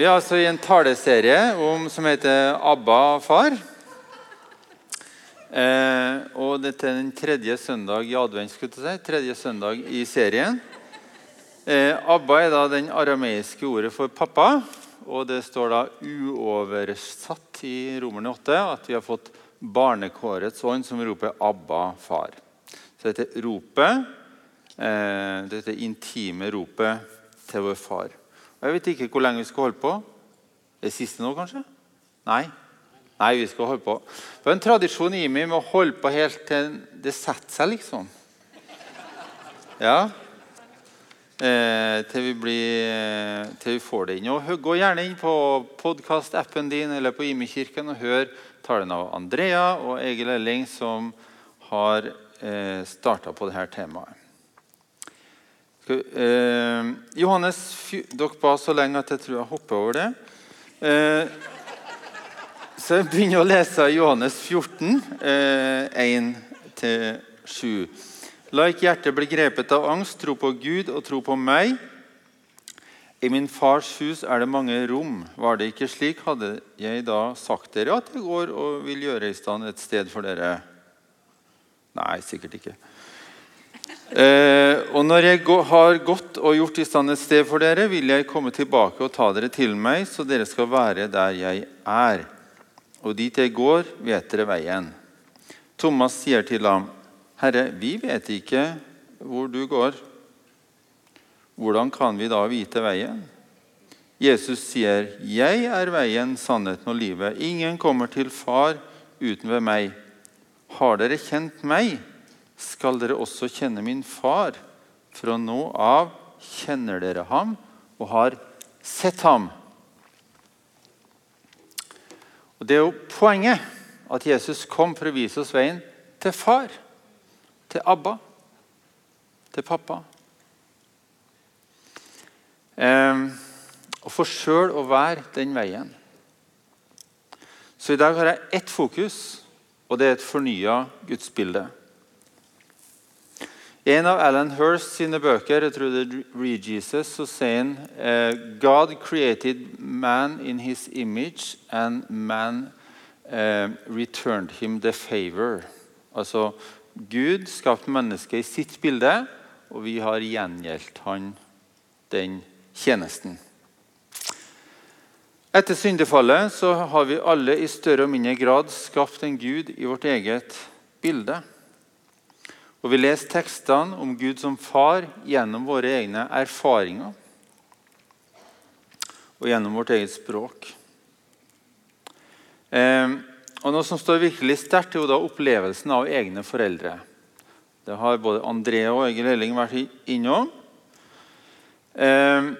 Vi er altså i en taleserie om, som heter 'Abba far'. Eh, og Dette er den tredje søndag i advent. skulle si. Tredje søndag i serien. Eh, Abba er da den arameiske ordet for pappa. Og det står da uoversatt i Romerne 8 at vi har fått barnekårets ånd som roper 'Abba, far'. Så dette ropet, eh, dette intime ropet til vår far. Og Jeg vet ikke hvor lenge vi skal holde på. Det siste nå, kanskje? Nei? Nei, vi skal holde på. Det er en tradisjon i meg med å holde på helt til det setter seg, liksom. Ja. Eh, til, vi blir, til vi får det inn. Og Gå gjerne inn på podkast-appen din eller på Imekirken og hør talen av Andrea og Egil Elling, som har eh, starta på dette temaet. Eh, Johannes, Dere ba så lenge at jeg tror jeg hopper over det. Eh, så jeg begynner å lese Johannes 14, eh, 1-7. La ikke hjertet bli grepet av angst, tro på Gud og tro på meg. I min fars hus er det mange rom. Var det ikke slik, hadde jeg da sagt dere at jeg går og vil gjøre i stand et sted for dere. Nei, sikkert ikke. Eh, og når jeg gå- har gått og gjort i stand et sted for dere, vil jeg komme tilbake og ta dere til meg, så dere skal være der jeg er. Og dit jeg går, vet dere veien. Thomas sier til ham, Herre, vi vet ikke hvor du går. Hvordan kan vi da vite veien? Jesus sier, 'Jeg er veien, sannheten og livet.' 'Ingen kommer til Far uten ved meg.' 'Har dere kjent meg, skal dere også kjenne min Far.' 'Fra nå av kjenner dere ham og har sett ham.' Og Det er jo poenget at Jesus kom for å vise oss veien til far, til Abba, til pappa. Eh, og for sjøl å være den veien. Så i dag har jeg ett fokus, og det er et fornya gudsbilde. En av Alan Hirst sine bøker, jeg tror det er Read Jesus, så sier han eh, God created man in his image, and man uh, returned him the favor. Altså, Gud skapte mennesket i sitt bilde, og vi har gjengjeldt han den tjenesten. Etter syndefallet så har vi alle i større og mindre grad skapt en Gud i vårt eget bilde. Og Vi leser tekstene om Gud som far gjennom våre egne erfaringer og gjennom vårt eget språk. Eh, og Noe som står virkelig sterkt, er jo da opplevelsen av egne foreldre. Det har både André og Egil Elling vært innom. Eh,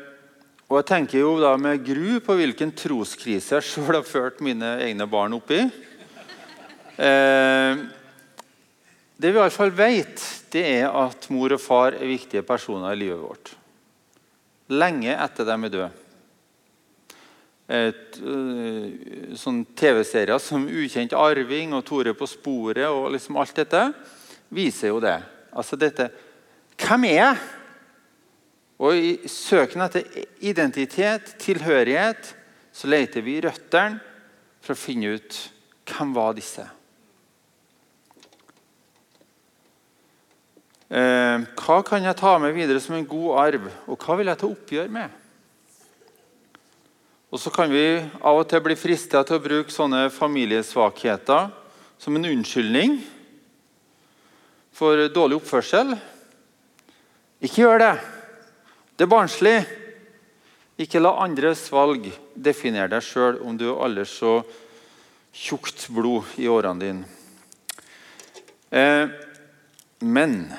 og jeg tenker jo da med gru på hvilken troskrise jeg sjøl har ført mine egne barn opp i. Eh, det vi i hvert fall vet, det er at mor og far er viktige personer i livet vårt. Lenge etter de er døde. Et, øh, sånn TV-serier som 'Ukjent arving' og 'Tore på sporet' og liksom alt dette viser jo det. Altså dette Hvem er jeg? Og I søken etter identitet, tilhørighet, så leter vi i røttene for å finne ut hvem var disse Eh, hva kan jeg ta med videre som en god arv, og hva vil jeg ta oppgjør med? Og Så kan vi av og til bli fristet til å bruke sånne familiesvakheter som en unnskyldning for dårlig oppførsel. Ikke gjør det. Det er barnslig. Ikke la andres valg definere deg sjøl om du er aldri så tjukt blod i årene dine. Eh, men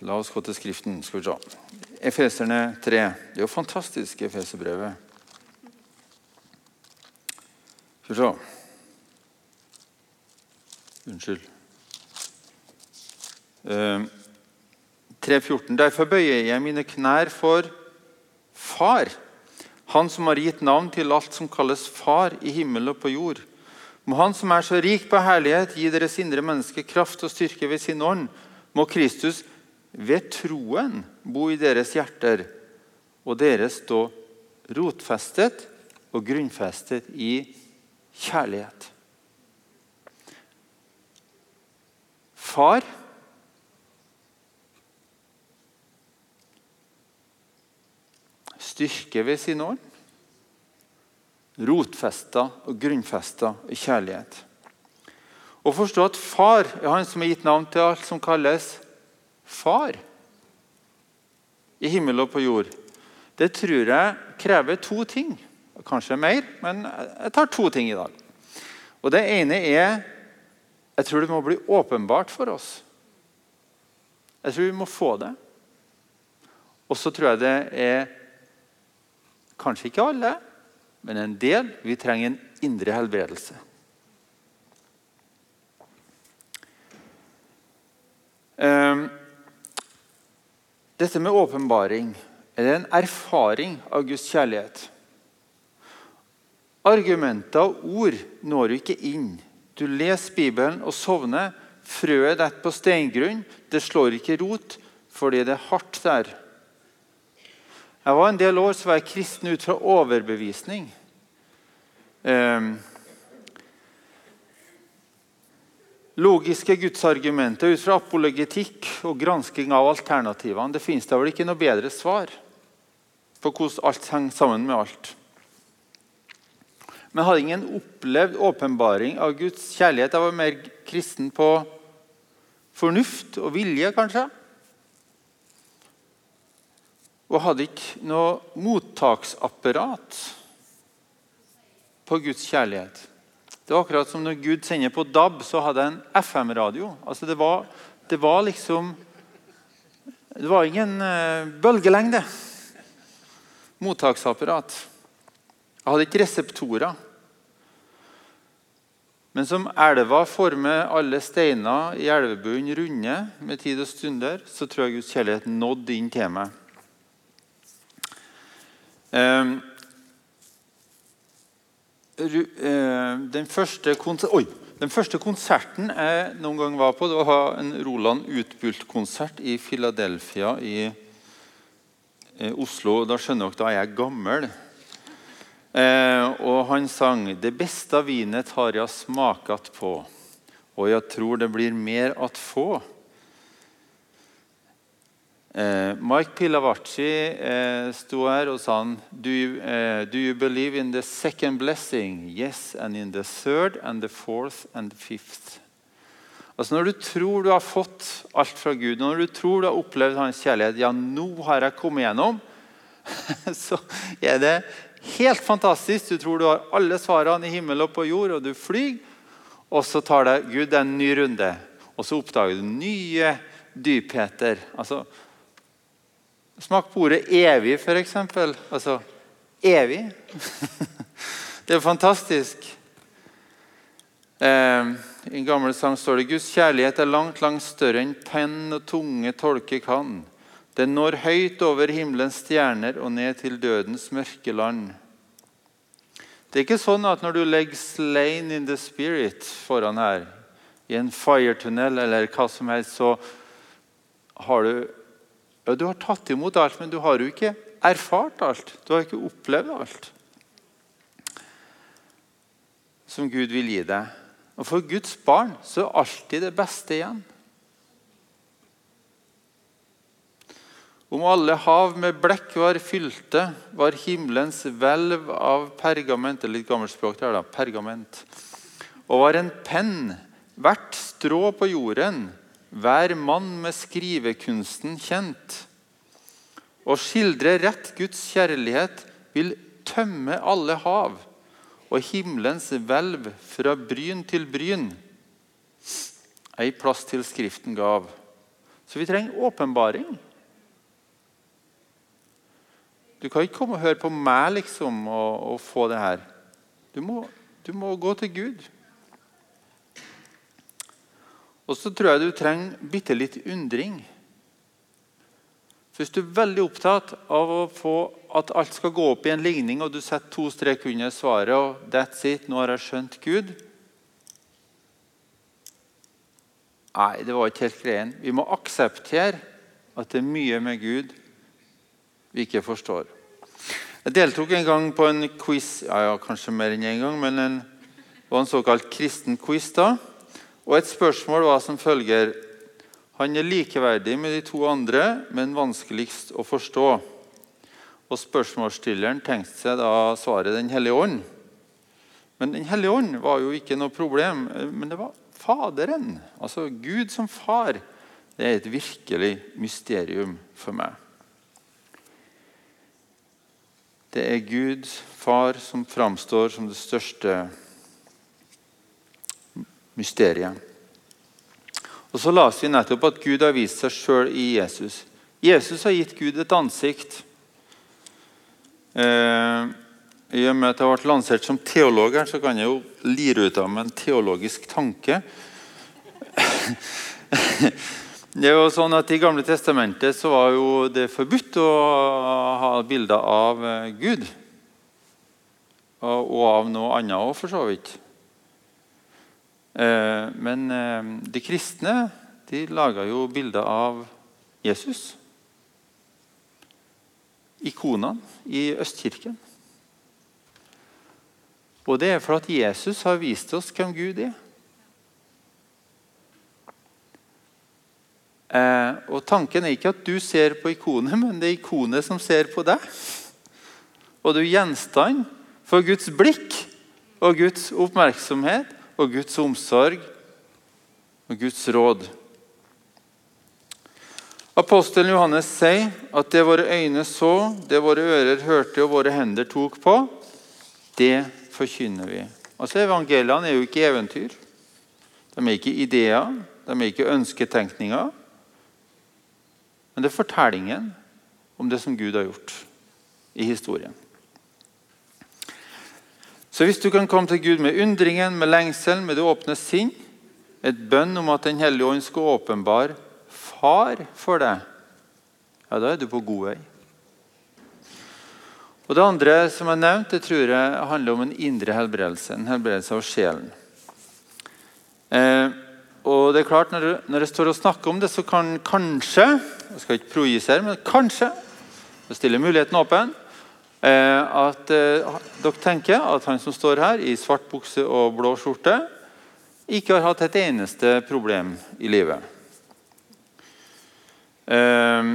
La oss gå til Skriften. skal vi se. Efeserne 3. Det er jo fantastisk, Efeserbrevet. Skal vi se Unnskyld. Uh, 3.14. Derfor bøyer jeg mine knær for Far, Han som har gitt navn til alt som kalles Far i himmel og på jord. Må Han som er så rik på herlighet, gi deres indre menneske kraft og styrke ved sin ånd. Må Kristus ved troen bo i deres hjerter, og dere stå rotfestet og grunnfestet i kjærlighet. Far styrker ved sin ånd. Rotfesta og grunnfesta i kjærlighet. Og forstå at far er han som har gitt navn til alt som kalles far. I himmel og på jord. Det tror jeg krever to ting. Kanskje mer, men jeg tar to ting i dag. Og Det ene er jeg tror det må bli åpenbart for oss. Jeg tror vi må få det. Og så tror jeg det er Kanskje ikke alle, men en del. Vi trenger en indre helbredelse. Um, dette med åpenbaring er en erfaring av Guds kjærlighet. Argumenter og ord når du ikke inn. Du leser Bibelen og sovner. Frøet detter på steingrunn. Det slår ikke rot fordi det er hardt der. Jeg var En del år så var jeg kristen ut fra overbevisning. Eh, logiske gudsargumenter ut fra apologetikk og gransking av alternativene. Det finnes da vel ikke noe bedre svar på hvordan alt henger sammen med alt. Men hadde ingen opplevd åpenbaring av Guds kjærlighet. Jeg var mer kristen på fornuft og vilje, kanskje og hadde ikke noe mottaksapparat på Guds kjærlighet. Det var akkurat som når Gud sender på DAB, så hadde jeg en FM-radio. Altså det, det var liksom Det var ingen uh, bølgelengde. Mottaksapparat. Jeg hadde ikke reseptorer. Men som elva former alle steiner i elvebunnen runde med tid og stunder, så tror jeg Guds kjærlighet nådde inn til meg. Eh, den første, Oi, den første konserten jeg noen gang var på, det var en Roland Utbult-konsert i Philadelphia i Oslo. Da skjønner dere da er jeg gammel. Eh, og han sang 'Det beste vinet har jeg smakat på', og jeg tror det blir mer at få'. Eh, Mike Pilavacci uh, sto her og sa han, do you, uh, do you believe in the second blessing? Yes, and in the third and the fourth and the fifth. Altså Når du tror du har fått alt fra Gud, når du tror du har opplevd hans kjærlighet Ja, nå har jeg kommet gjennom. Så er det helt fantastisk. Du tror du har alle svarene i himmel og på jord, og du flyr. Og så tar deg Gud en ny runde, og så oppdager du nye dypheter. Altså, Smak på ordet 'evig', f.eks. Altså evig. det er fantastisk. Eh, I en gammel sang står det Guds kjærlighet er langt, langt større enn penn og tunge tolke kan. Den når høyt over himmelens stjerner og ned til dødens mørke land. Det er ikke sånn at når du legger 'slain in the spirit' foran her, i en firetunnel eller hva som helst, så har du ja, Du har tatt imot alt, men du har jo ikke erfart alt. Du har ikke opplevd alt som Gud vil gi deg. Og For Guds barn så er alltid det beste igjen. Om alle hav med blekk var fylte, var himmelens hvelv av pergament Litt gammelt språk der, da. Pergament. Og var en penn hvert strå på jorden hver mann med skrivekunsten kjent. Å skildre rett Guds kjærlighet vil tømme alle hav og himmelens hvelv fra bryn til bryn. Ei plass til Skriften gav. Så vi trenger åpenbaring. Du kan ikke komme og høre på meg liksom, og, og få det her. Du må, du må gå til Gud. Og så tror jeg du trenger bitte litt undring. Hvis du er veldig opptatt av å få at alt skal gå opp i en ligning, og du setter to strek under svaret og that's it, nå har jeg skjønt Gud Nei, det var ikke helt greien. Vi må akseptere at det er mye med Gud vi ikke forstår. Jeg deltok en gang på en quiz ja, ja kanskje mer enn en gang, men en, det var en såkalt kristen quiz. da. Og Et spørsmål var som følger Han er likeverdig med de to andre, men vanskeligst å forstå. Og Spørsmålsstilleren tenkte seg da svaret Den hellige ånd. Men Den hellige ånd var jo ikke noe problem, men det var Faderen. Altså Gud som far. Det er et virkelig mysterium for meg. Det er Gud, Far, som framstår som det største mysteriet. Og Så leste vi nettopp at Gud har vist seg sjøl i Jesus. Jesus har gitt Gud et ansikt. Eh, I og med at jeg ble lansert som teolog, så kan jeg jo lire ut av meg en teologisk tanke. Det er jo sånn at I Gamle testamentet så var jo det forbudt å ha bilder av Gud. Og av noe annet òg, for så vidt. Eh, men eh, de kristne de laga jo bilder av Jesus. Ikonene i Østkirken. Og det er for at Jesus har vist oss hvem Gud er. Eh, og Tanken er ikke at du ser på ikonet, men det er ikonet som ser på deg. Og du er gjenstand for Guds blikk og Guds oppmerksomhet og Guds omsorg og Guds råd. Apostelen Johannes sier at det våre øyne så, det våre ører hørte og våre hender tok på, det forkynner vi. Altså Evangeliene er jo ikke eventyr. De er ikke ideer, de er ikke ønsketenkninger. Men det er fortellingen om det som Gud har gjort i historien. Så hvis du kan komme til Gud med undringen, med lengselen, med det åpne sinn, et bønn om at Den hellige ånd skal åpenbare far for deg, ja, da er du på god vei. Og Det andre som jeg nevnte, det tror jeg handler om en indre helbredelse. En helbredelse av sjelen. Eh, og det er klart, når, når jeg står og snakker om det, så kan kanskje jeg skal ikke projisere, men kanskje jeg stiller muligheten åpen at eh, dere tenker at han som står her i svart bukse og blå skjorte, ikke har hatt et eneste problem i livet. Eh,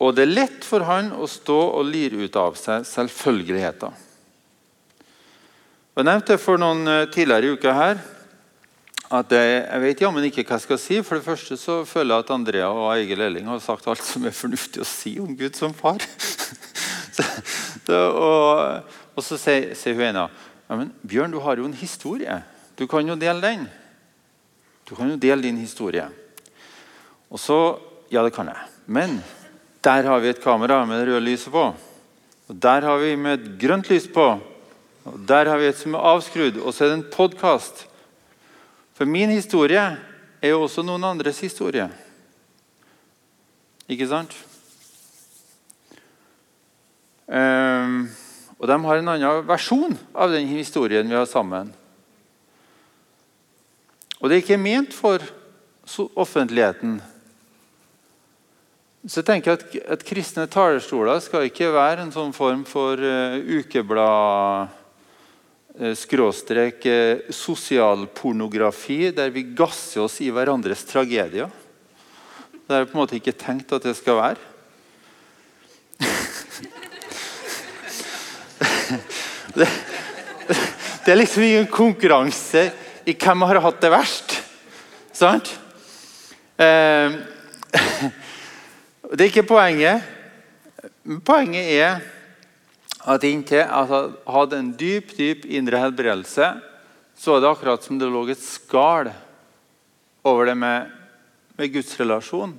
og det er lett for han å stå og lire ut av seg selvfølgeligheter. Jeg nevnte for noen tidligere uka her at jeg, jeg vet jammen ikke hva jeg skal si. For det første så føler jeg at Andrea og Egil Elling har sagt alt som er fornuftig å si om Gud som far. så, og, og, så sier, sier hun ene ja, men Bjørn, du har jo en historie. Du kan jo dele den. Du kan jo dele din historie. Og så Ja, det kan jeg. Men der har vi et kamera med det røde lyset på. Og Der har vi med et grønt lys på. Og Der har vi et som er avskrudd. Og så er det en podkast for min historie er jo også noen andres historie. Ikke sant? Um, og de har en annen versjon av den historien vi har sammen. Og det er ikke ment for offentligheten. Så jeg tenker at, at kristne talerstoler skal ikke være en sånn form for uh, ukeblad Eh, skråstrek eh, sosialpornografi, der vi gasser oss i hverandres tragedier. Det er på en måte ikke tenkt at det skal være. Det, det, er liksom ingen konkurranse i hvem har hatt det verst. Sant? Eh, det er ikke poenget. Poenget er at inntil jeg hadde en dyp dyp indre helbredelse, så var det akkurat som det lå et skall over det med, med Guds relasjon.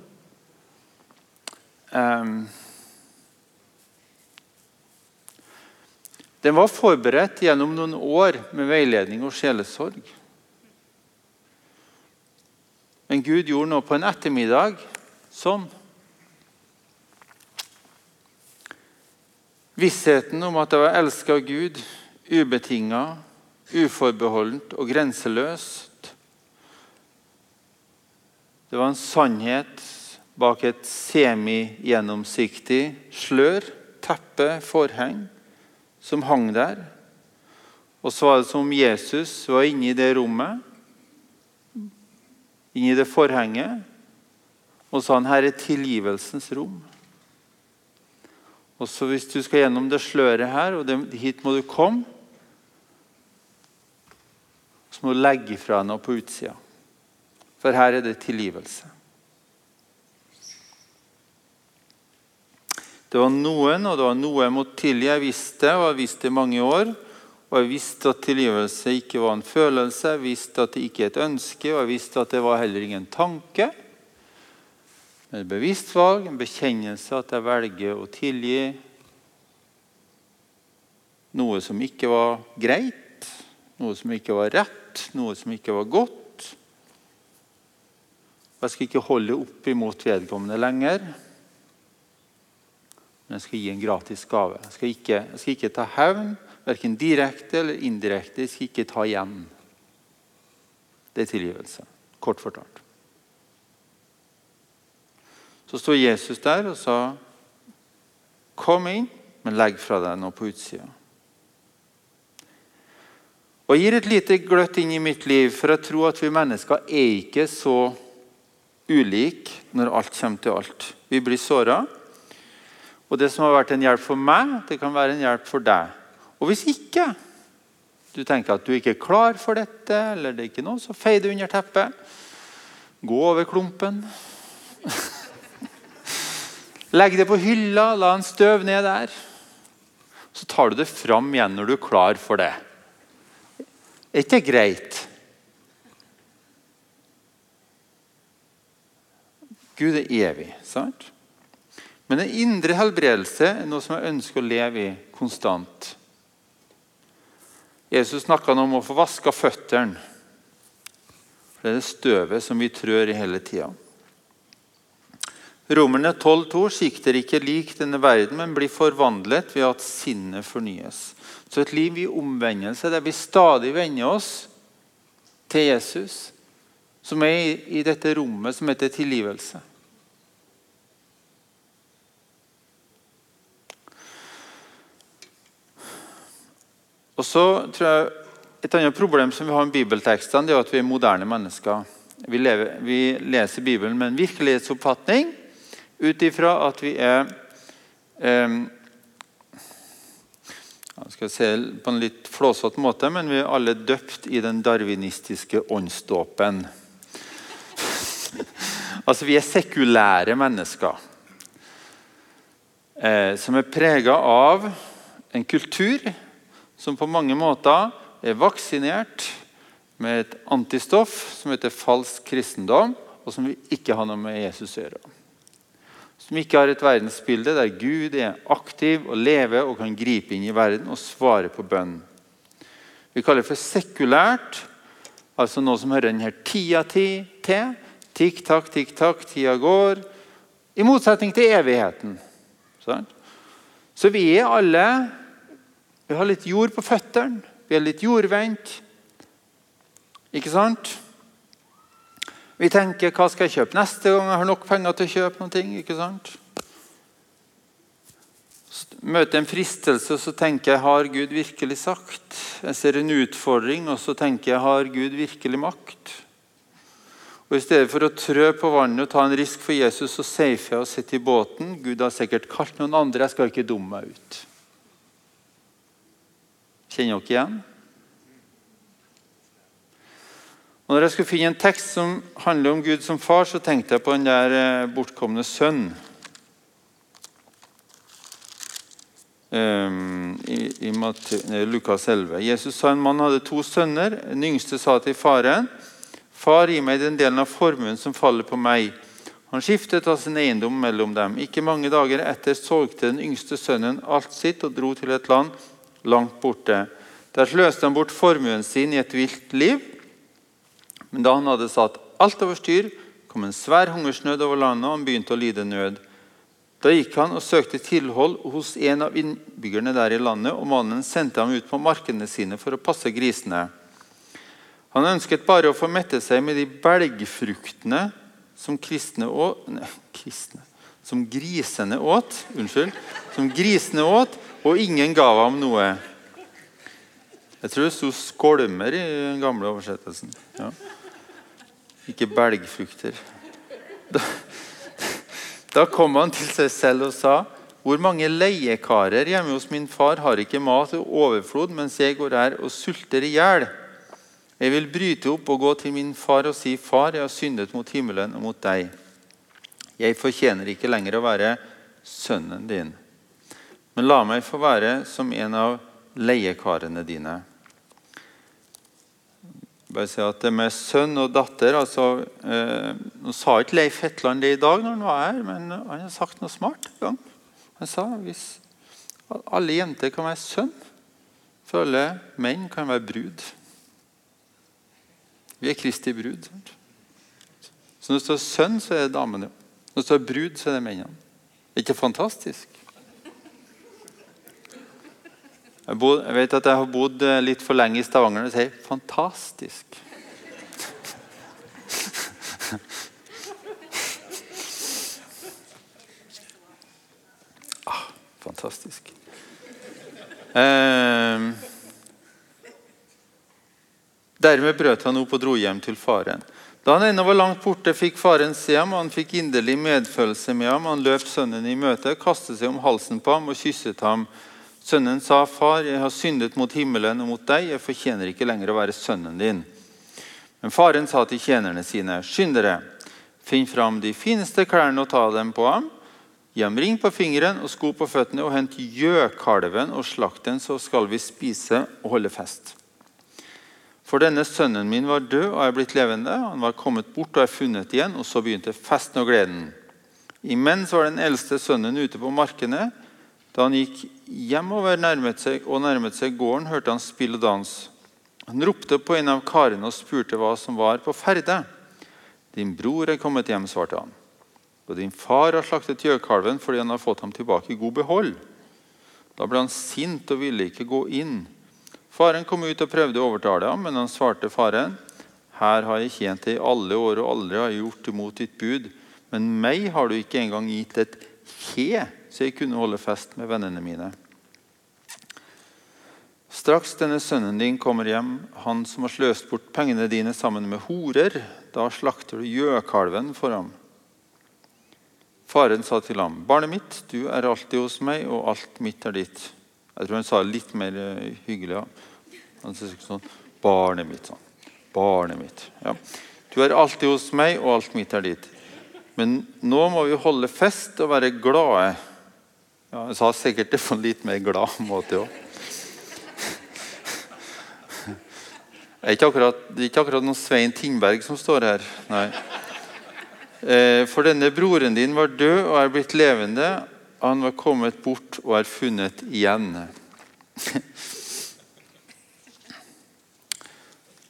Um, den var forberedt gjennom noen år med veiledning og sjelesorg. Men Gud gjorde noe på en ettermiddag sånn Vissheten om at jeg var elska av Gud, ubetinga, uforbeholdent og grenseløst. Det var en sannhet bak et semigjennomsiktig slør. teppe, forheng, som hang der. Og så var det som om Jesus var inne i det rommet, inne i det forhenget, og sa han, her er tilgivelsens rom. Og så Hvis du skal gjennom det sløret her, og hit må du komme, så må du legge fra deg noe på utsida. For her er det tilgivelse. Det var noen, og det var noe jeg måtte tilgi. Jeg visste og jeg visste i mange år. Og jeg visste at tilgivelse ikke var en følelse, jeg visste at det ikke er et ønske, og jeg visste at det var heller ingen tanke. Men et bevisst valg, en bekjennelse at jeg velger å tilgi noe som ikke var greit, noe som ikke var rett, noe som ikke var godt. Jeg skal ikke holde opp imot vedkommende lenger. Men jeg skal gi en gratis gave. Jeg skal ikke, jeg skal ikke ta hevn, verken direkte eller indirekte. Jeg skal ikke ta igjen. Det er tilgivelse, kort fortalt. Så står Jesus der og sa, 'Kom inn, men legg fra deg noe på utsida'. Og gir et lite gløtt inn i mitt liv, for jeg tror at vi mennesker er ikke så ulike når alt kommer til alt. Vi blir såra. Og det som har vært en hjelp for meg, det kan være en hjelp for deg. Og hvis ikke du tenker at du ikke er klar for dette, eller det er ikke noe, så fei det under teppet. Gå over klumpen. Legg det på hylla, la en støv ned der. Så tar du det fram igjen når du er klar for det. Er ikke det greit? Gud er evig, sant? Men en indre helbredelse er noe som jeg ønsker å leve i konstant. Jesus snakka om å få vaska føttene. Det er det støvet som vi trør i hele tida. Romerne 12,2.: sikter ikke lik denne verden, men blir forvandlet ved at sinnet fornyes. Så et liv i omvendelse, der vi stadig vender oss til Jesus, som er i dette rommet som heter tilgivelse. Og så tror jeg Et annet problem som vi har med bibeltekstene, det er at vi er moderne mennesker. Vi, lever, vi leser Bibelen med en virkelighetsoppfatning ut ifra at vi er eh, jeg skal se på en litt flåsete måte, men vi er alle døpt i den darwinistiske åndsdåpen. altså, vi er sekulære mennesker eh, som er prega av en kultur som på mange måter er vaksinert med et antistoff som heter falsk kristendom, og som vi ikke har noe med Jesus å gjøre. Som ikke har et verdensbilde der Gud er aktiv og lever og kan gripe inn i verden og svare på bønn. Vi kaller det for sekulært, altså noe som hører denne tida til. Tikk-takk, tikk-takk, tida går. I motsetning til evigheten. Så vi er alle vi har litt jord på føttene. Vi er litt jordvendt. Ikke sant? Vi tenker 'hva skal jeg kjøpe neste gang jeg har nok penger til å kjøpe noe'? ikke sant? Møter en fristelse, så tenker jeg 'har Gud virkelig sagt'? Jeg ser en utfordring, og så tenker jeg 'har Gud virkelig makt'? Og I stedet for å trø på vannet og ta en risk for Jesus, så safer jeg og sitter i båten. Gud har sikkert kalt noen andre, jeg skal ikke dumme meg ut. Kjenner dere igjen? Og når jeg skulle finne en tekst som handler om Gud som far, så tenkte jeg på den der eh, bortkomne sønn. Um, i, i Lukas 11. Jesus sa en mann hadde to sønner. Den yngste sa til faren, 'Far, gi meg den delen av formuen som faller på meg.' Han skiftet av sin eiendom mellom dem. Ikke mange dager etter solgte den yngste sønnen alt sitt og dro til et land langt borte. Der sløste han bort formuen sin i et vilt liv. Men da han hadde satt alt over styr, kom en svær hungersnød over landet, og han begynte å lide nød. Da gikk han og søkte tilhold hos en av innbyggerne der i landet, og mannen sendte ham ut på markene sine for å passe grisene. Han ønsket bare å få mette seg med de belgfruktene som kristne og, nei, kristne, som grisene åt. Unnskyld. Som grisene åt, og ingen ga ham noe. Jeg tror det sto 'skolmer' i den gamle oversettelsen. Ja. Ikke belgfrukter. Da, da kom han til seg selv og sa hvor mange leiekarer hjemme hos min far har ikke mat og overflod, mens jeg går her og sulter i hjel? Jeg vil bryte opp og gå til min far og si, Far, jeg har syndet mot himmelen og mot deg. Jeg fortjener ikke lenger å være sønnen din, men la meg få være som en av leiekarene dine. Bare si at det med sønn og datter altså, eh, Nå sa ikke Leif Hetland det i dag, når han var her, men han har sagt noe smart. gang. Han sa hvis alle jenter kan være sønn, for alle menn kan være brud. Vi er Kristi brud. Så når det står sønn, så er det damene. Når det står brud, så er det mennene. Er ikke fantastisk? Jeg, bod, jeg, vet at jeg har bodd eh, litt for lenge i Stavanger og sier 'fantastisk'. ah, fantastisk. Eh, dermed brøt han opp og dro hjem til faren. Da han ennå var langt borte, fikk faren se ham, og han fikk inderlig medfølelse med ham. Han løp sønnen i møte, kastet seg om halsen på ham og kysset ham. Sønnen sa, 'Far, jeg har syndet mot himmelen og mot deg. Jeg fortjener ikke lenger å være sønnen din.' Men faren sa til tjenerne sine, 'Skynd dere, finn fram de fineste klærne og ta dem på ham.' Gi ham ring på fingeren og sko på føttene, og hent gjøkalven og slakt den, så skal vi spise og holde fest. For denne sønnen min var død og er blitt levende. Han var kommet bort og er funnet igjen. Og så begynte festen og gleden. Imens var den eldste sønnen ute på markene. Da han gikk hjemover nærmet seg, og nærmet seg gården, hørte han spill og dans. Han ropte på en av karene og spurte hva som var på ferde. 'Din bror er kommet hjem', svarte han. 'Og din far har slaktet gjøkalven fordi han har fått ham tilbake i god behold.' Da ble han sint og ville ikke gå inn. Faren kom ut og prøvde å overtale ham, men han svarte faren. Her har jeg tjent deg i alle år og aldri har jeg gjort imot ditt bud. Men meg har du ikke engang gitt et kje, så jeg kunne holde fest med vennene mine. Straks denne sønnen din kommer hjem, han som har sløst bort pengene dine sammen med horer, da slakter du gjøkalven for ham. Faren sa til ham, 'Barnet mitt, du er alltid hos meg, og alt mitt er ditt.' Jeg tror han sa det litt mer uh, hyggelig. Ja. Sånn, 'Barnet mitt', sånn. Barnet mitt. Ja. 'Du er alltid hos meg, og alt mitt er ditt.' Men nå må vi holde fest og være glade. Ja, jeg sa sikkert det på en litt mer glad måte òg. Det er ikke akkurat, ikke akkurat noen Svein Tingberg som står her. Nei. Eh, for denne broren din var død og er blitt levende. Han var kommet bort og er funnet igjen.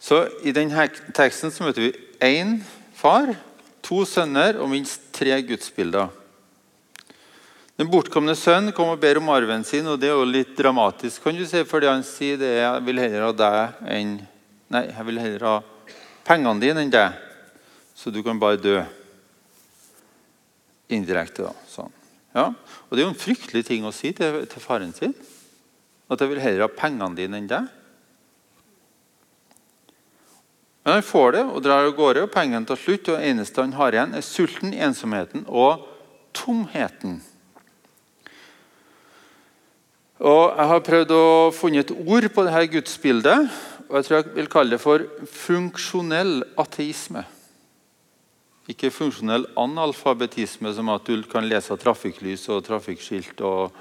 Så I denne teksten så møter vi én far, to sønner og minst tre gudsbilder. Den bortkomne sønn kom og ber om arven sin, og det er jo litt dramatisk. kan du si, fordi Han sier det jeg vil heller ha deg enn Nei, jeg vil heller ha pengene dine enn deg, så du kan bare dø. Indirekte, da. Sånn. Ja. Og Det er jo en fryktelig ting å si til, til faren sin. At jeg vil heller ha pengene dine enn deg. Men han får det og drar av gårde, og pengene tar slutt. og Det eneste han har igjen, er sulten, ensomheten og tomheten. Og Jeg har prøvd å funne et ord på dette gudsbildet og jeg tror jeg vil kalle det for funksjonell ateisme. Ikke funksjonell analfabetisme, som at du kan lese trafikklys og trafikkskilt og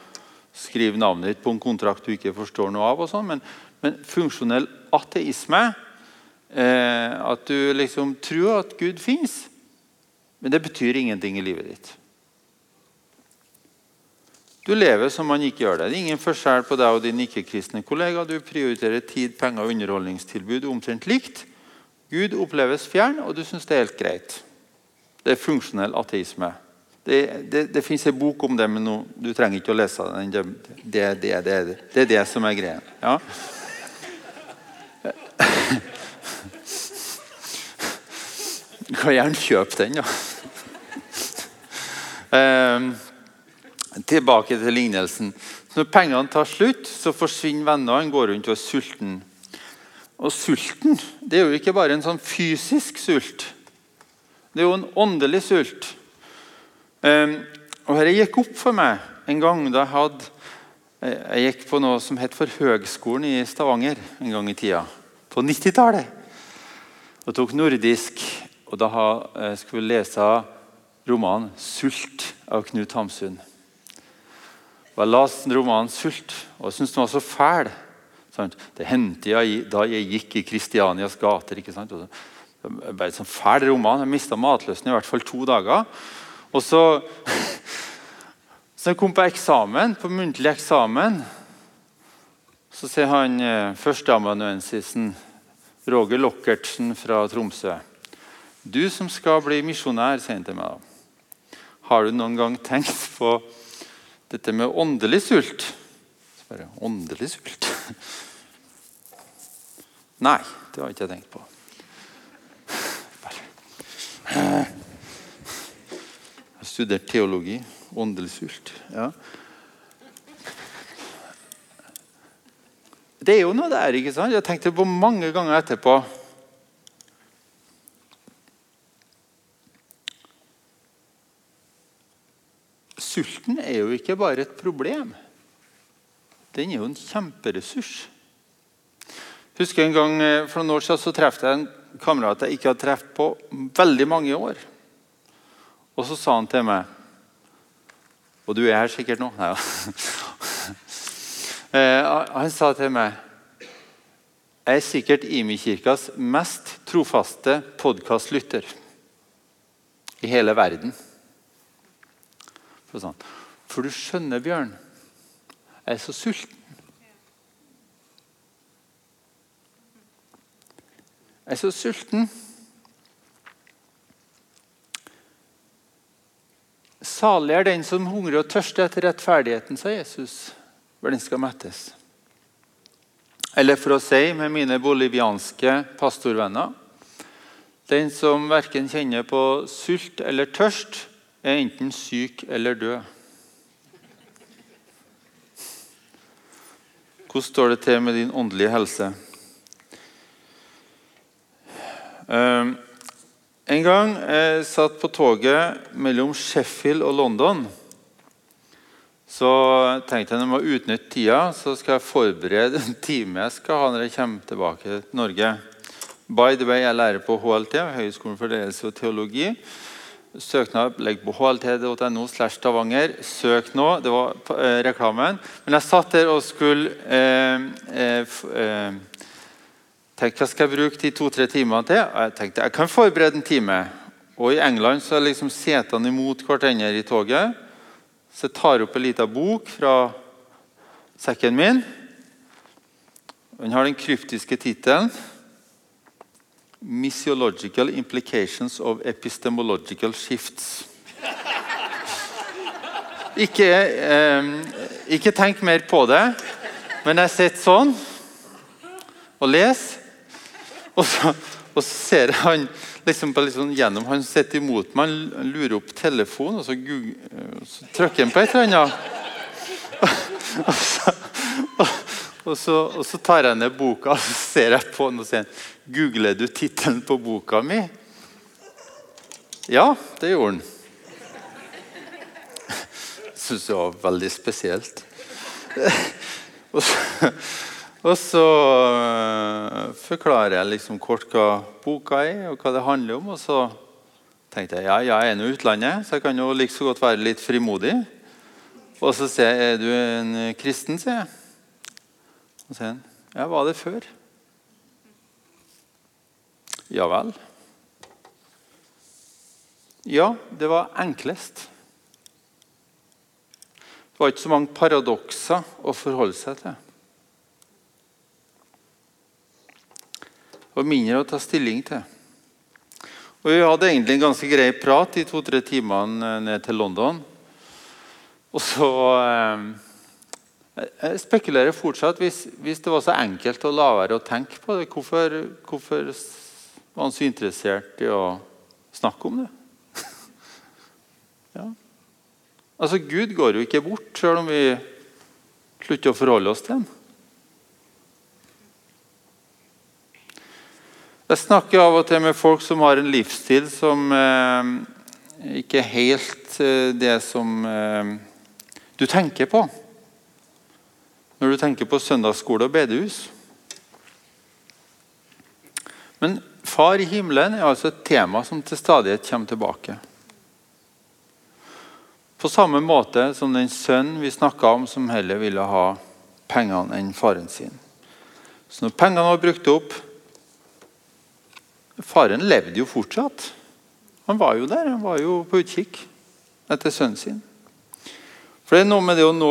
skrive navnet ditt på en kontrakt du ikke forstår noe av. og sånn, men, men, funksjonell ateisme eh, At du liksom tror at Gud fins, men det betyr ingenting i livet ditt. Du lever som man ikke gjør det. Det er ingen forskjell på deg og din ikke-kristne kollega. Du prioriterer tid, penger og underholdningstilbud omtrent likt. Gud oppleves fjern, og du syns det er helt greit. Det er funksjonell ateisme. Det, det, det fins en bok om det, men no, du trenger ikke å lese den. Det, det, det, det er det som er greia. Ja. Du kan gjerne kjøpe den, ja. Eh, tilbake til lignelsen. Når pengene tar slutt, så forsvinner vennene. Går rundt og er sulten. Og sulten det er jo ikke bare en sånn fysisk sult. Det er jo en åndelig sult. Eh, og Dette gikk opp for meg en gang da jeg hadde jeg gikk på noe som het for Høgskolen i Stavanger en gang i tida. På 90-tallet. Og tok nordisk. Og da skulle vi lese romanen 'Sult' av Knut Hamsun. Og Jeg leste romanen 'Sult' og jeg syntes den var så fæl. Det hendte jeg da jeg gikk i Kristianias gater. ikke sant? Det ble en sånn fæl roman. Jeg mista matlysten i hvert fall to dager. Og så Så jeg kom på eksamen, på muntlig eksamen, så sier han eh, førsteamanuensisen Roger Lockertsen fra Tromsø Du som skal bli misjonær, sier han til meg da. Har du noen gang tenkt på dette med åndelig sult? Så bare, åndelig sult? Nei, det har jeg ikke tenkt på. Jeg har studert teologi. Åndelig sult. Ja. Det er jo noe der. ikke sant? Jeg tenkte på mange ganger etterpå. Sulten er jo ikke bare et problem. Den er jo en kjemperessurs. Husker en gang eh, For noen år siden så traff jeg en kamerat jeg ikke hadde truffet på veldig mange år. Og så sa han til meg og du er her sikkert nå? Nei, ja. Eh, han sa til meg Jeg er sikkert Imi-kirkas mest trofaste podkastlytter i hele verden. For du skjønner, Bjørn, jeg er så sulten. Er så sulten. Salig er den som hungrer og tørster etter rettferdigheten, sa Jesus, for den skal mettes. Eller for å si med mine bolivianske pastorvenner Den som verken kjenner på sult eller tørst, er enten syk eller død. Hvordan står det til med din åndelige helse? Um, en gang jeg satt på toget mellom Sheffield og London. Så tenkte jeg når jeg må utnytte tida, så skal jeg forberede en time jeg skal ha når jeg kommer tilbake til Norge. By the way, Jeg lærer på HLT, Høgskolen for ledelse og teologi. Søknad ligger på hlt.no. slash Stavanger. Søk nå. Det var eh, reklamen. Men jeg satt der og skulle eh, eh, eh Tenk, hva skal jeg bruke de to-tre timene til? Og jeg tenkte jeg kan forberede en time. Og I England så er liksom setene imot hverandre i toget. Så jeg tar opp en liten bok fra sekken min. Den har den kryptiske tittelen 'Missiological Implications of Epistemological Shifts'. Ikke, eh, ikke tenk mer på det, men jeg sitter sånn og leser. Og så, og så ser han liksom, liksom gjennom Han sitter imot meg, han lurer opp telefonen, og så, Google, så trykker han på et eller annet. Og, så, og så, tar jeg ned boka og så ser jeg på den og sier Googler du tittelen på boka mi? Ja, det gjorde han. Syns det var veldig spesielt. Og så, og så uh, forklarer jeg liksom kort hva boka er, og hva det handler om. Og så tenkte jeg ja, jeg er nå utlandet, så jeg kan jo like så godt være litt frimodig. Og så sier jeg er du en kristen, sier jeg. Og så sier han ja, var det før? Ja vel. Ja, det var enklest. Det var ikke så mange paradokser å forholde seg til. Og mindre å ta stilling til. Og Vi hadde egentlig en ganske grei prat de to-tre timene ned til London. Og så eh, Jeg spekulerer fortsatt hvis, hvis, det var så enkelt å la være å tenke på det, hvorfor, hvorfor var han så interessert i å snakke om det? ja. Altså, Gud går jo ikke bort selv om vi slutter å forholde oss til ham. Jeg snakker av og til med folk som har en livsstil som eh, ikke er helt eh, det som eh, du tenker på når du tenker på søndagsskole og bedehus. Men far i himmelen er altså et tema som til stadighet kommer tilbake. På samme måte som den sønnen vi snakka om, som heller ville ha pengene enn faren sin. Så når pengene var brukt opp, Faren levde jo fortsatt. Han var jo der. Han var jo på utkikk etter sønnen sin. For det er noe med det å nå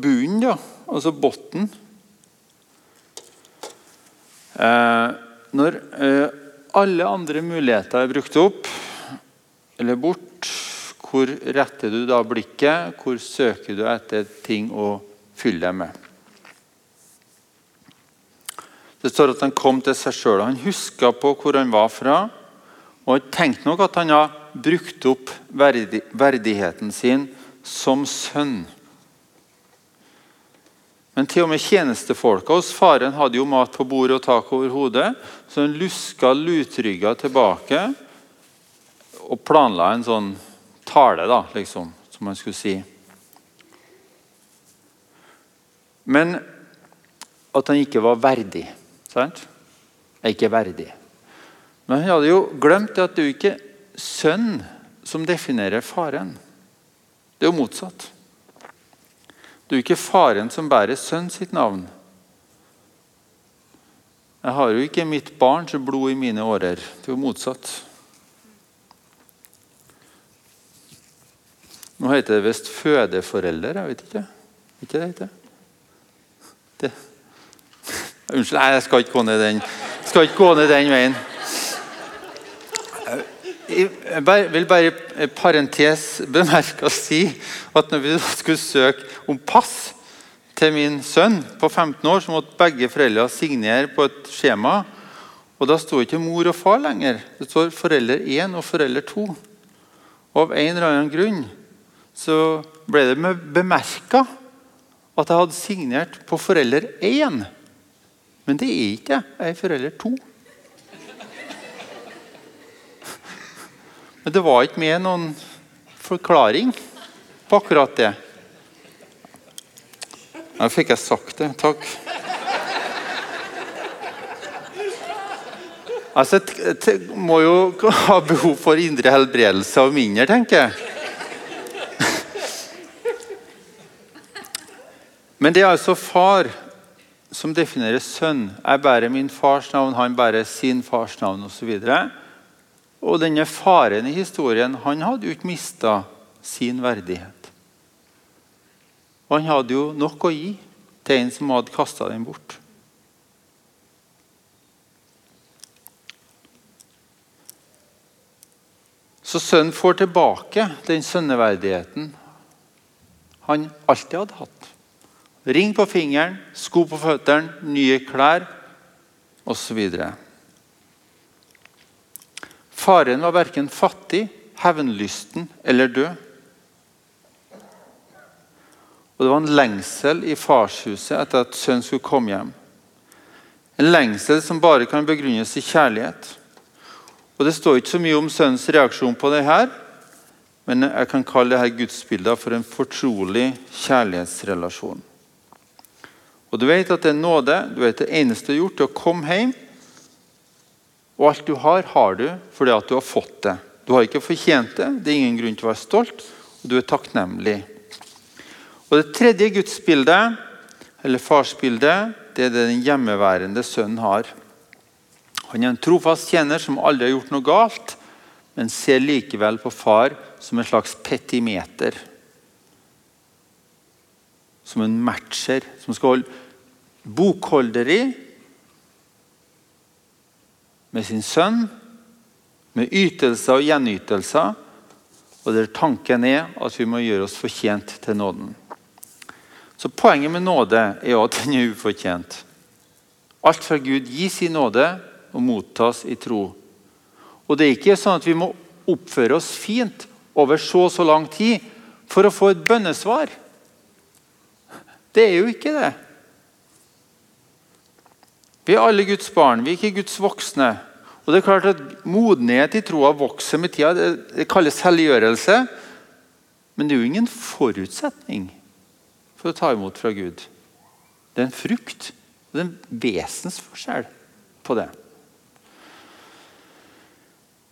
bunnen, da, altså bunnen. Eh, når eh, alle andre muligheter er brukt opp eller bort, hvor retter du da blikket? Hvor søker du etter ting å fylle deg med? Det står at han kom til seg sjøl. Han huska på hvor han var fra. Og han tenkte nok at han har brukt opp verdi, verdigheten sin som sønn. Men til og med tjenestefolka hos faren hadde jo mat på bordet og tak over hodet. Så han luska lutrygga tilbake og planla en sånn tale, da, liksom, som han skulle si. Men at han ikke var verdig. Sant? Er ikke verdig. Men han hadde jo glemt at det er ikke sønn som definerer faren. Det er jo motsatt. Det er jo ikke faren som bærer sønn sitt navn. Jeg har jo ikke mitt barns blod i mine årer. Det er jo motsatt. Nå heter det visst fødeforelder. Jeg vet ikke. Ikke det heter? Det. Unnskyld, nei, jeg skal ikke gå ned den, skal ikke gå ned den veien. Jeg vil bare parentes bemerke og si at når vi skulle søke om pass til min sønn på 15 år, så måtte begge foreldre signere på et skjema. Og Da sto ikke mor og far lenger. Det står forelder 1 og forelder 2. Og Av en eller annen grunn så ble det bemerka at jeg hadde signert på forelder 1. Men det er ikke jeg. Jeg er forelder to. Men det var ikke med noen forklaring på akkurat det. Nå fikk jeg sagt det. Takk. Altså, jeg må jo ha behov for indre helbredelse av mindre, tenker jeg. Men det er altså far som definerer sønn. Jeg bærer min fars navn, han bærer sin fars navn osv. Og, og denne faren i historien han hadde jo ikke mista sin verdighet. Og han hadde jo nok å gi til en som hadde kasta den bort. Så sønnen får tilbake den sønneverdigheten han alltid hadde hatt. Ring på fingeren, sko på føttene, nye klær osv. Faren var verken fattig, hevnlysten eller død. Og Det var en lengsel i farshuset etter at sønnen skulle komme hjem. En lengsel som bare kan begrunnes i kjærlighet. Og Det står ikke så mye om sønnens reaksjon på det her, men jeg kan kalle dette gudsbildet for en fortrolig kjærlighetsrelasjon. Og du vet at det er nåde. Du vet det eneste du har gjort, er å komme hjem. Og alt du har, har du fordi at du har fått det. Du har ikke fortjent det. Det er ingen grunn til å være stolt, og du er takknemlig. Og Det tredje gudsbildet, eller farsbildet, det er det den hjemmeværende sønnen har. Han er en trofast tjener som aldri har gjort noe galt, men ser likevel på far som en slags petimeter. Som en matcher som skal holde bokholderi med sin sønn, med ytelser og gjenytelser. Og der tanken er at vi må gjøre oss fortjent til nåden. Så Poenget med nåde er at den er ufortjent. Alt fra Gud gis i nåde og mottas i tro. Og Det er ikke sånn at vi må oppføre oss fint over så og så lang tid for å få et bønnesvar. Det er jo ikke det. Vi er alle Guds barn, vi er ikke Guds voksne. Og det er klart at Modenhet i troa vokser med tida. Det, kalles helliggjørelse. Men det er jo ingen forutsetning for å ta imot fra Gud. Det er en frukt. Det er en vesensforskjell på det.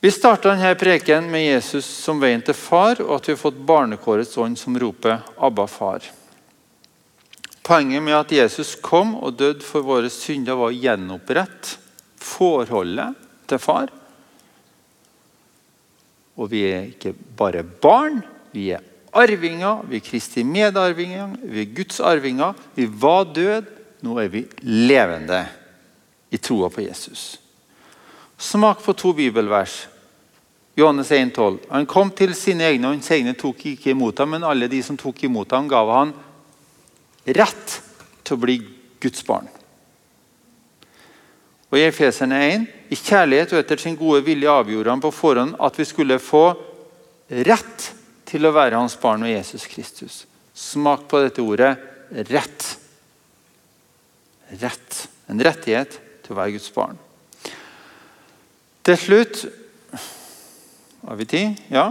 Vi starta denne preken med Jesus som veien til far, og at vi har fått barnekårets ånd som roper 'Abba, far'. Poenget med at Jesus kom og døde for våre synder, var å gjenopprette forholdet til far. Og vi er ikke bare barn, vi er arvinger, vi er Kristi medarvinger, vi er Guds arvinger. Vi var døde, nå er vi levende i troa på Jesus. Smak på to bibelvers. Johannes 1,12. Han kom til sine egne, og hans egne tok ikke imot ham, men alle de som tok imot ham, gav han rett til å bli Guds barn. Og I Efeserne 1.: I kjærlighet og etter sin gode vilje avgjorde han på forhånd at vi skulle få rett til å være hans barn og Jesus Kristus. Smak på dette ordet rett. Rett. En rettighet til å være Guds barn. Til slutt Har vi tid? Ja?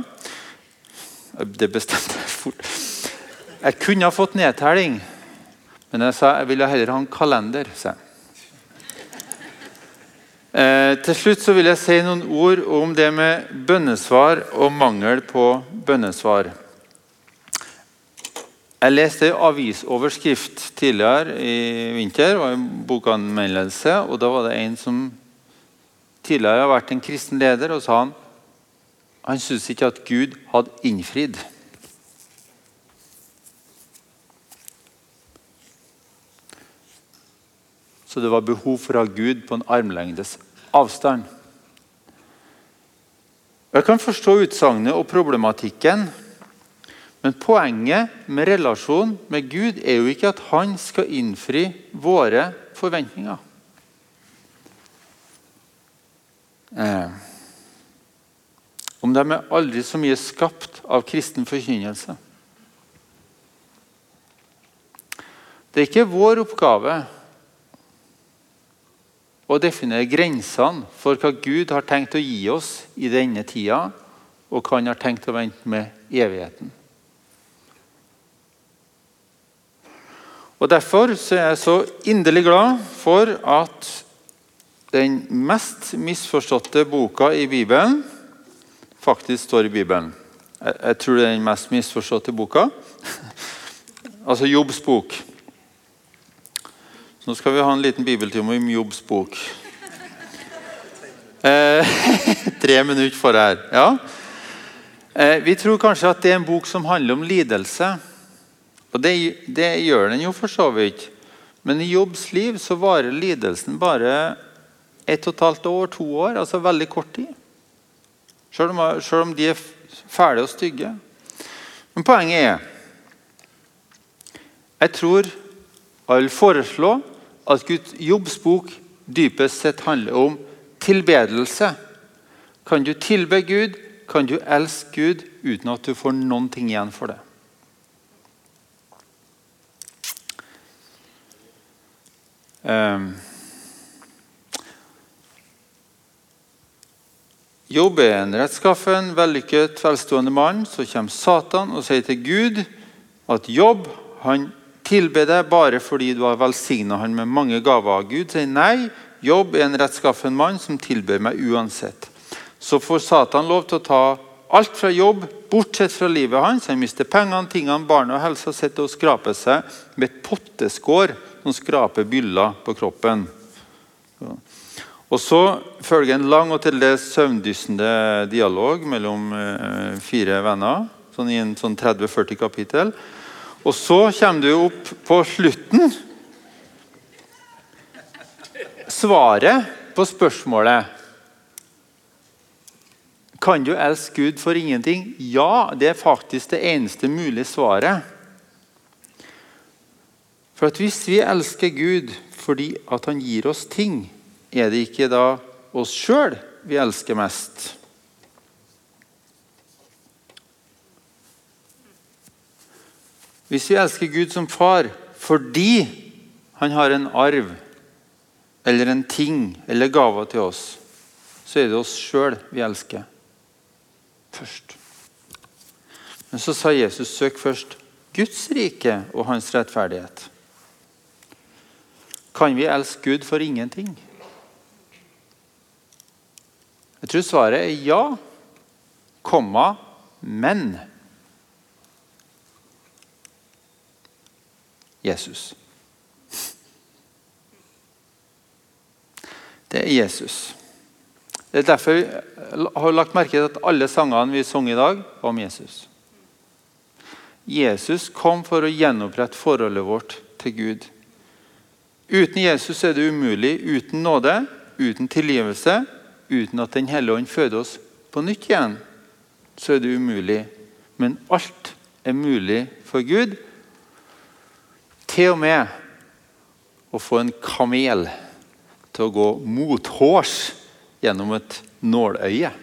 Det bestemte jeg fort. Jeg kunne ha fått nedtelling, men jeg sa jeg ville heller ha en kalender. sa jeg. Eh, til slutt så vil jeg si noen ord om det med bønnesvar og mangel på bønnesvar. Jeg leste en avisoverskrift tidligere i vinter, og en bokanmeldelse. og Da var det en som tidligere har vært en kristen leder, og sa han han syntes ikke at Gud hadde innfridd. Så det var behov for å ha Gud på en armlengdes avstand. Jeg kan forstå utsagnet og problematikken, men poenget med relasjon med Gud er jo ikke at han skal innfri våre forventninger. Eh. Om de er aldri så mye skapt av kristen forkynnelse. Det er ikke vår oppgave å definere grensene for hva Gud har tenkt å gi oss i denne tida, og hva han har tenkt å vente med evigheten. Og Derfor er jeg så inderlig glad for at den mest misforståtte boka i Bibelen faktisk står i Bibelen. Jeg, jeg tror det er den mest misforståtte boka. altså Jobbs bok. Nå skal vi ha en liten bibeltime om Jobbs bok. Eh, tre minutter for her. Ja. Eh, vi tror kanskje at det er en bok som handler om lidelse. Og det, det gjør den jo for så vidt. Men i Jobbs liv så varer lidelsen bare ett og et halvt år, to år. Altså veldig kort tid. Selv om, selv om de er fæle og stygge. Men poenget er Jeg tror jeg vil foreslå at Guds Jobbs bok dypest sett handler om tilbedelse. Kan du tilbe Gud, kan du elske Gud uten at du får noen ting igjen for det. Um. Jobb er en rettskaffen, vellykket, velstående mann. Så kommer Satan og sier til Gud at Jobb han tilbe deg bare fordi du har velsigna han med mange gaver. Gud sier nei. Jobb er en rettskaffen mann som tilber meg uansett. Så får Satan lov til å ta alt fra jobb, bortsett fra livet hans. Han mister pengene, tingene, barna og helsa, sitter og skraper seg med et potteskår som skraper byller på kroppen. Og Så følger en lang og til dels søvndyssende dialog mellom eh, fire venner. Sånn I en sånn 30-40 kapittel. Og så kommer du opp på slutten. Svaret på spørsmålet Kan du elske Gud for ingenting? Ja, det er faktisk det eneste mulige svaret. For at Hvis vi elsker Gud fordi at han gir oss ting, er det ikke da oss sjøl vi elsker mest? Hvis vi elsker Gud som far fordi han har en arv eller en ting eller gaver til oss, så er det oss sjøl vi elsker først. Men så sa Jesus søk først Guds rike og hans rettferdighet. Kan vi elske Gud for ingenting? Jeg tror svaret er ja, komma, men Jesus. Det er Jesus. Det er derfor vi har lagt merke til at alle sangene vi sang i dag, var om Jesus. Jesus kom for å gjenopprette forholdet vårt til Gud. Uten Jesus er det umulig. Uten nåde, uten tilgivelse, uten at Den hellige ånd føder oss på nytt igjen, så er det umulig. Men alt er mulig for Gud. Til og med å få en kamel til å gå mothårs gjennom et nåløye.